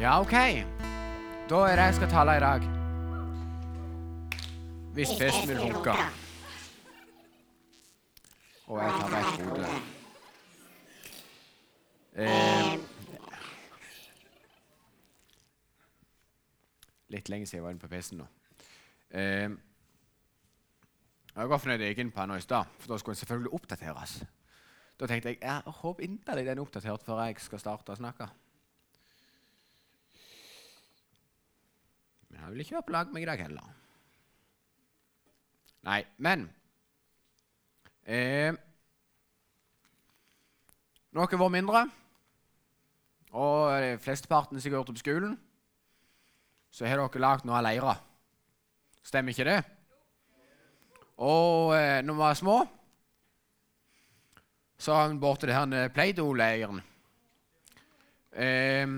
Ja, OK. Da er det jeg skal tale i dag. Hvis festen vil funke. Og jeg tar vekk hodet. Eh, litt lenge siden jeg var inne på PC-en nå. Eh, jeg var fornøyd på den i stad, for da skulle den selvfølgelig oppdateres. Da tenkte jeg jeg håper inderlig den er oppdatert før jeg skal starte å snakke. Men jeg vil ikke være på lag med dag heller. Nei, men eh, dere var mindre, og flesteparten sikkert gjort det på skolen, så har dere lagd noen leirer. Stemmer ikke det? Og eh, når vi var små, så har vi borte til her Play-Doh-leiren. Eh,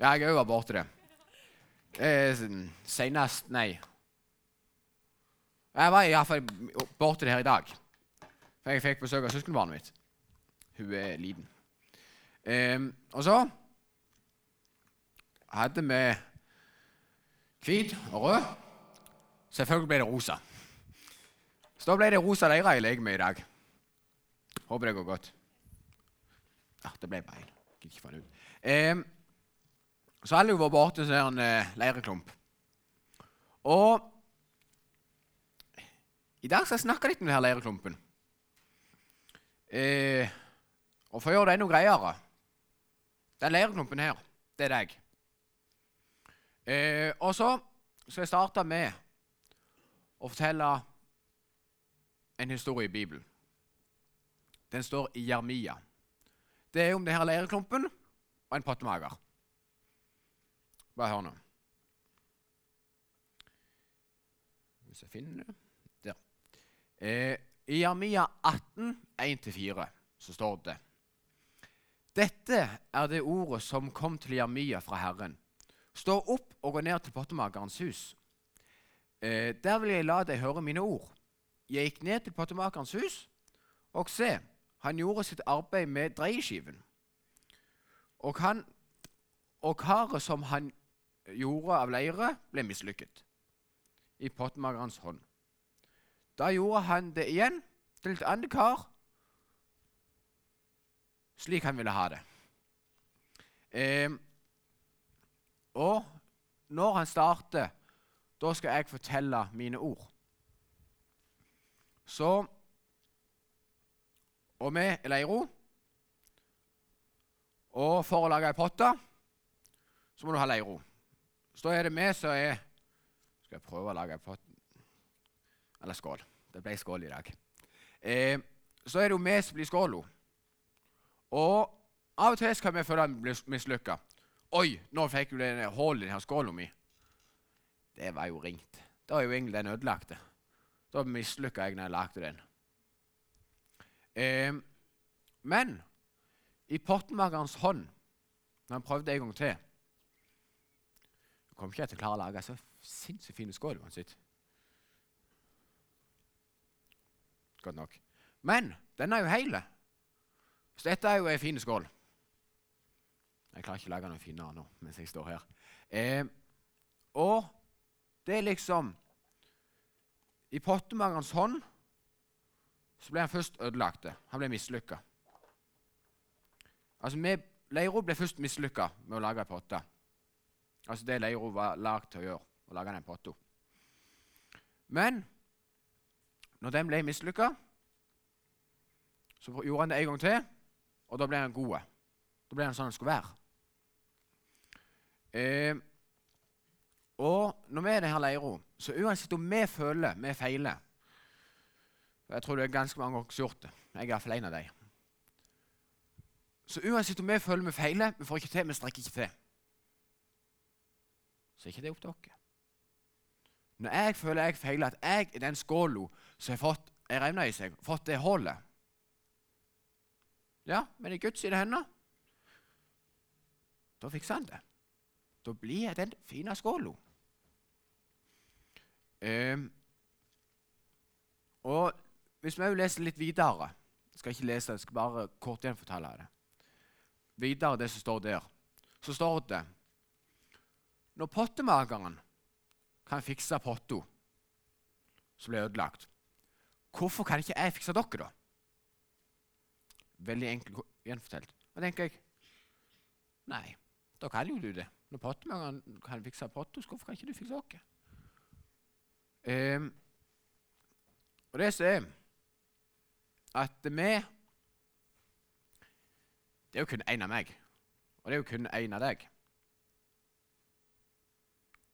ja, jeg òg var borte det. Eh, Senest Nei. Jeg var iallfall borti det her i dag. For jeg fikk besøk av søskenbarnet mitt. Hun er liten. Eh, og så hadde vi hvit og rød. Selvfølgelig ble det rosa. Så da ble det rosa leirer jeg leker med i dag. Håper det går godt. Ja, det ble feil. Gidder ikke få den ut. Eh, så jeg vært borte til en eh, leireklump. Og i dag skal jeg snakke litt om denne leireklumpen. Eh, og for å gjøre det enda greiere Den leireklumpen her, det er deg. Eh, og så skal jeg starte med å fortelle en historie i Bibelen. Den står i Jermia. Det er om denne leireklumpen og en pottemager. Bare hør nå. Hvis jeg finner det Der. Eh, I Jeremia 18, 1-4, så står det Dette er det ordet som kom til Jeremia fra Herren. Stå opp og gå ned til pottemakerens hus. Eh, der vil jeg la deg høre mine ord. Jeg gikk ned til pottemakerens hus, og se, han gjorde sitt arbeid med dreieskiven. Og, han, og karet som han gjorde av leire, ble mislykket i pottemakerens hånd. Da gjorde han det igjen til et annet kar, slik han ville ha det. Eh, og når han starter, da skal jeg fortelle mine ord. Så Og vi er leira Og for å lage ei potte, så må du ha leiro. Så er det vi som er Skal jeg prøve å lage ei Eller skål. Det ble skål i dag. Eh, så er det jo vi som blir skåla. Og av og til kan vi føle at vi blir mislykka. Oi, nå fikk du det hull i denne skåla mi. Det var jo ringt. Da er jo egentlig den ødelagte. Da mislykka jeg når jeg lagde den. Eh, men i pottemakerens hånd, når han prøvde en gang til Jeg kom ikke til å klare å lage så sinnssykt fine skål uansett. Godt nok. Men den er jo hel. Så dette er jo ei fin skål. Jeg klarer ikke å lage noe finere nå mens jeg står her. Eh, og det er liksom I pottemakerens hånd så ble han først ødelagt. Han ble mislykka. Altså, Leiro ble først mislykka med å lage ei potte. Altså det Leiro var lagd til å gjøre, å lage den potta. Men når den ble mislykka, så gjorde han det en gang til, og da ble han god. Da ble han sånn han skulle være. Eh, og når vi er i denne leira, så uansett om vi føler vi feiler Jeg tror det er ganske mange som har gjort det. Jeg er iallfall en av dem. Så uansett om vi føler vi feiler, vi får ikke til, vi strekker ikke til, så er ikke det opp til dere. Når jeg føler jeg feiler, at jeg er den skåla som har fått ei revne i seg, fått det hullet Ja, men i Guds sine hender, da fikser han det. Da blir jeg den fine skåla. Um, og hvis vi leser litt videre Jeg skal ikke lese, jeg skal bare kort igjen fortelle det. Videre det som står der. Så står det når pottemakeren kan fikse potta som ble ødelagt, hvorfor kan ikke jeg fikse dere, da? Veldig enkelt gjenfortalt. Da tenker jeg Nei, da kan jo du det. Når pottemakeren kan fikse potta, hvorfor kan ikke du fikse dere? Um, og det som er at vi Det er jo kun én av meg, og det er jo kun én av deg.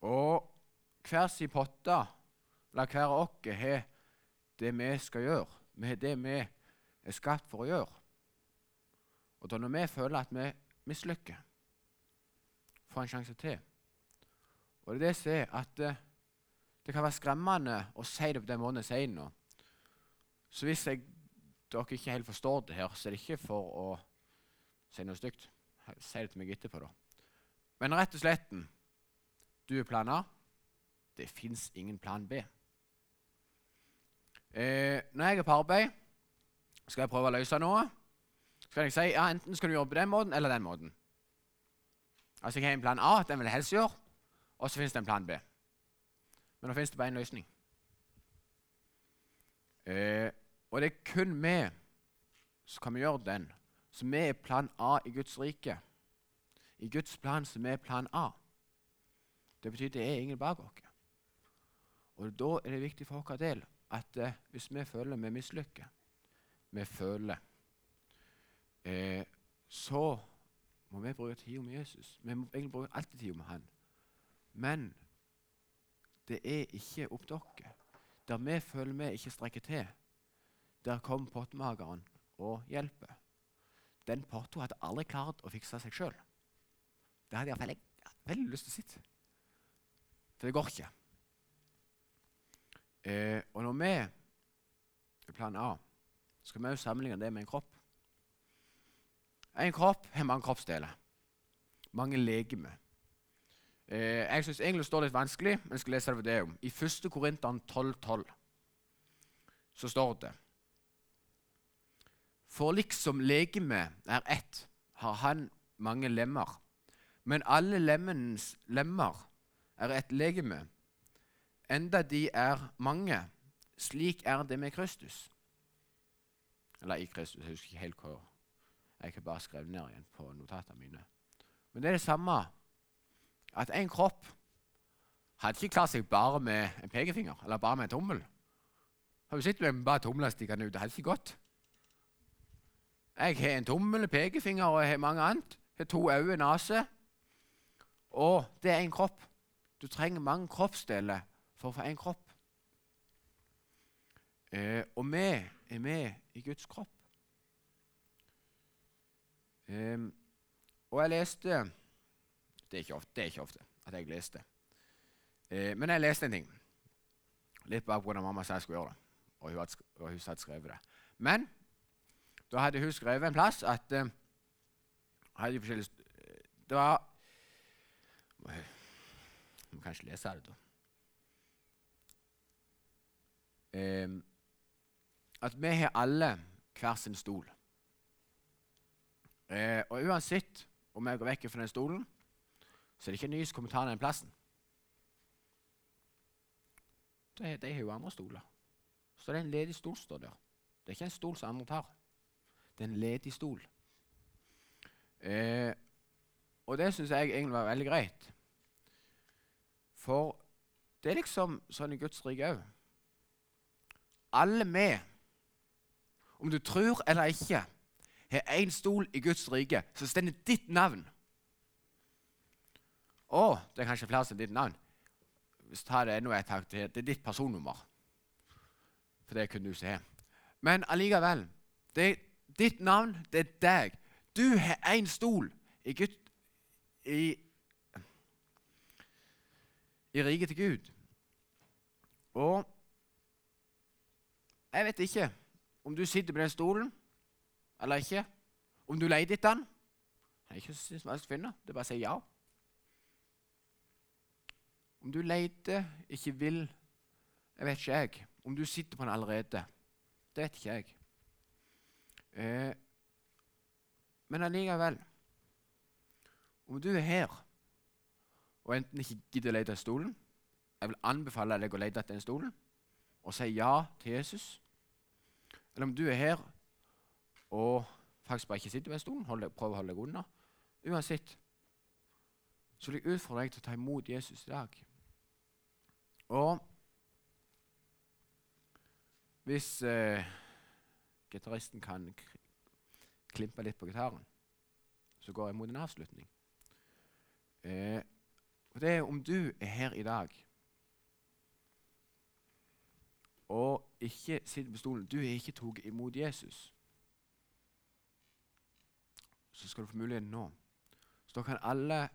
Og hver sin potte, eller hver av oss, har det vi skal gjøre. Vi har det vi er skapt for å gjøre. Og da når vi føler at vi mislykker, får en sjanse til Og det er det som er at det, det kan være skremmende å si det på den måten jeg sier nå. Så hvis jeg, dere ikke helt forstår det her, så er det ikke for å si noe stygt. Si det til meg etterpå, da. Men rett og slett du er plan A. Det fins ingen plan B. Eh, når jeg er på arbeid, skal jeg prøve å løse noe. Så kan jeg si ja, enten skal du på den måten eller den måten. Altså Jeg har en plan A, den vil jeg helst gjøre, og så fins det en plan B. Men nå fins det bare én løsning. Eh, og det er kun vi som kan gjøre den. Så vi er plan A i Guds rike. I Guds plan så vi er plan A. Det betyr det er ingen bak oss. Og Da er det viktig for vår del at eh, hvis vi føler vi mislykker, vi føler eh, Så må vi bruke tida med Jesus. Vi må egentlig bruke alltid tida med Han. Men det er ikke opp til oss. Der vi føler vi ikke strekker til, der kommer pottemakeren og hjelper. Den potta hadde aldri klart å fikse seg sjøl. Det hadde iallfall jeg veldig lyst til å sitte. For det går ikke. Eh, og når vi i plan A skal vi også sammenligne det med en kropp. En kropp har mange kroppsdeler. Mange legemer. Eh, jeg syns egentlig det står litt vanskelig, men jeg skal lese det for det om. I 1. Korinteren 12,12 så står det For liksom legemet er ett, har han mange lemmer. Men alle lemmens lemmer er et legeme, enda de er mange. Slik er det med Kristus. Eller i Kristus. Jeg husker ikke helt hvor. Jeg har bare skrevet ned igjen på notatene mine. Men det er det samme at en kropp hadde ikke klart seg bare med en pekefinger eller bare med en tommel. Har du sett med bare tomler stikkende ut? Det hadde ikke gått. Jeg har en tommel, pekefinger og jeg har mange annet. Jeg har to øyne, nese. Og det er en kropp. Du trenger mange kroppsdeler for å få én kropp. Eh, og vi er med i Guds kropp. Eh, og jeg leste det er, ofte, det er, ikke ofte, at jeg leste. Eh, men jeg leste en ting. Litt bak hvordan mamma sa jeg skulle gjøre det. Og hun hadde, og hun hadde skrevet det. Men da hadde hun skrevet en plass at eh, Det var må kanskje lese det, da. Eh, at vi har alle hver sin stol. Eh, og uansett om jeg går vekk fra den stolen, så er det ikke en ny som kommer ta den plassen. De, de har jo andre stoler. Så det er en ledig stol står der. Det er ikke en stol som andre tar. Det er en ledig stol. Eh, og det syns jeg egentlig var veldig greit. For det er liksom sånn i Guds rike òg. Alle vi, om du tror eller ikke, har én stol i Guds rike som står ditt navn. Å, det er kanskje flere som ditt navn. Hvis ta det enda et til, det er ditt personnummer. For det kunne du se. Men allikevel det er Ditt navn, det er deg. Du har én stol i, Gud, i i riket til Gud. Og jeg vet ikke om du sitter på den stolen eller ikke. Om du leter etter den. Det er ikke så vanskelig å finne. Det er bare å si ja. Om du leter, ikke vil, jeg vet ikke jeg. Om du sitter på den allerede, det vet ikke jeg. Eh, men allikevel Om du er her og enten ikke gidder å lete etter stolen Jeg vil anbefale deg å lete etter den stolen og si ja til Jesus. Eller om du er her og faktisk bare ikke sitter ved stolen, holde, prøv å holde deg unna. Uansett så vil jeg utfordre deg til å ta imot Jesus i dag. Og hvis eh, gitaristen kan klimpe litt på gitaren, så går jeg mot en avslutning. Eh, og det er om du er her i dag og ikke sitter på stolen Du har ikke tatt imot Jesus. Så skal du få muligheten nå. Så da kan alle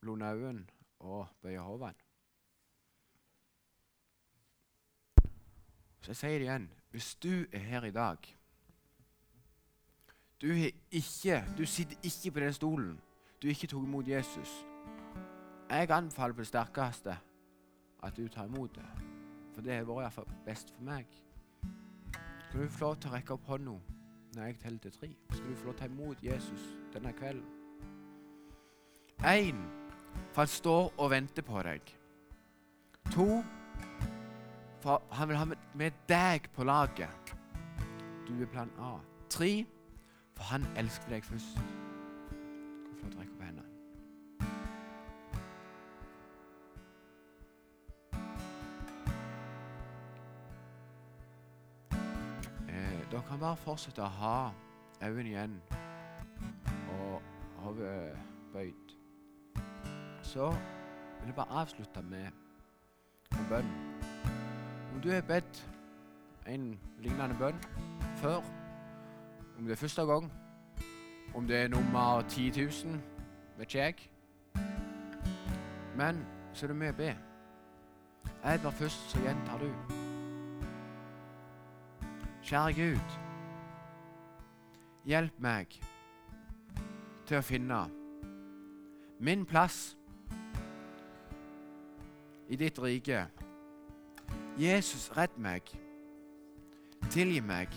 blunde øynene og bøye hodet. Så jeg sier det igjen. Hvis du er her i dag Du, ikke, du sitter ikke på den stolen. Du har ikke tatt imot Jesus. Jeg anbefaler på det sterkeste at du tar imot det. For det har vært iallfall best for meg. Skal du få lov til å rekke opp hånda når jeg teller til tre? Skal du få lov til å ta imot Jesus denne kvelden? Én, for han står og venter på deg. To, for han vil ha med, deg på laget. Du er plan A. Tre, for han elsker deg først. Kan få lov til å rekke opp hendene. Dere kan bare fortsette å ha øynene igjen og hodet bøyd. Så vil jeg bare avslutte med en bønn. Om du har bedt en lignende bønn før, om det er første gang, om det er nummer 10 000, vet ikke jeg. Men så er det mye å be. Jeg ber først, så gjentar du. Kjære Gud, hjelp meg til å finne min plass i ditt rike. Jesus, redd meg. Tilgi meg.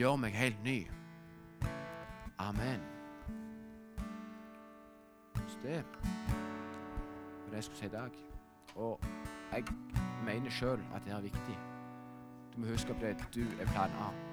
Gjør meg helt ny. Amen. Så det var det jeg skulle si i dag. Og jeg mener sjøl at det er viktig. Du må huske på det. Du er plan A.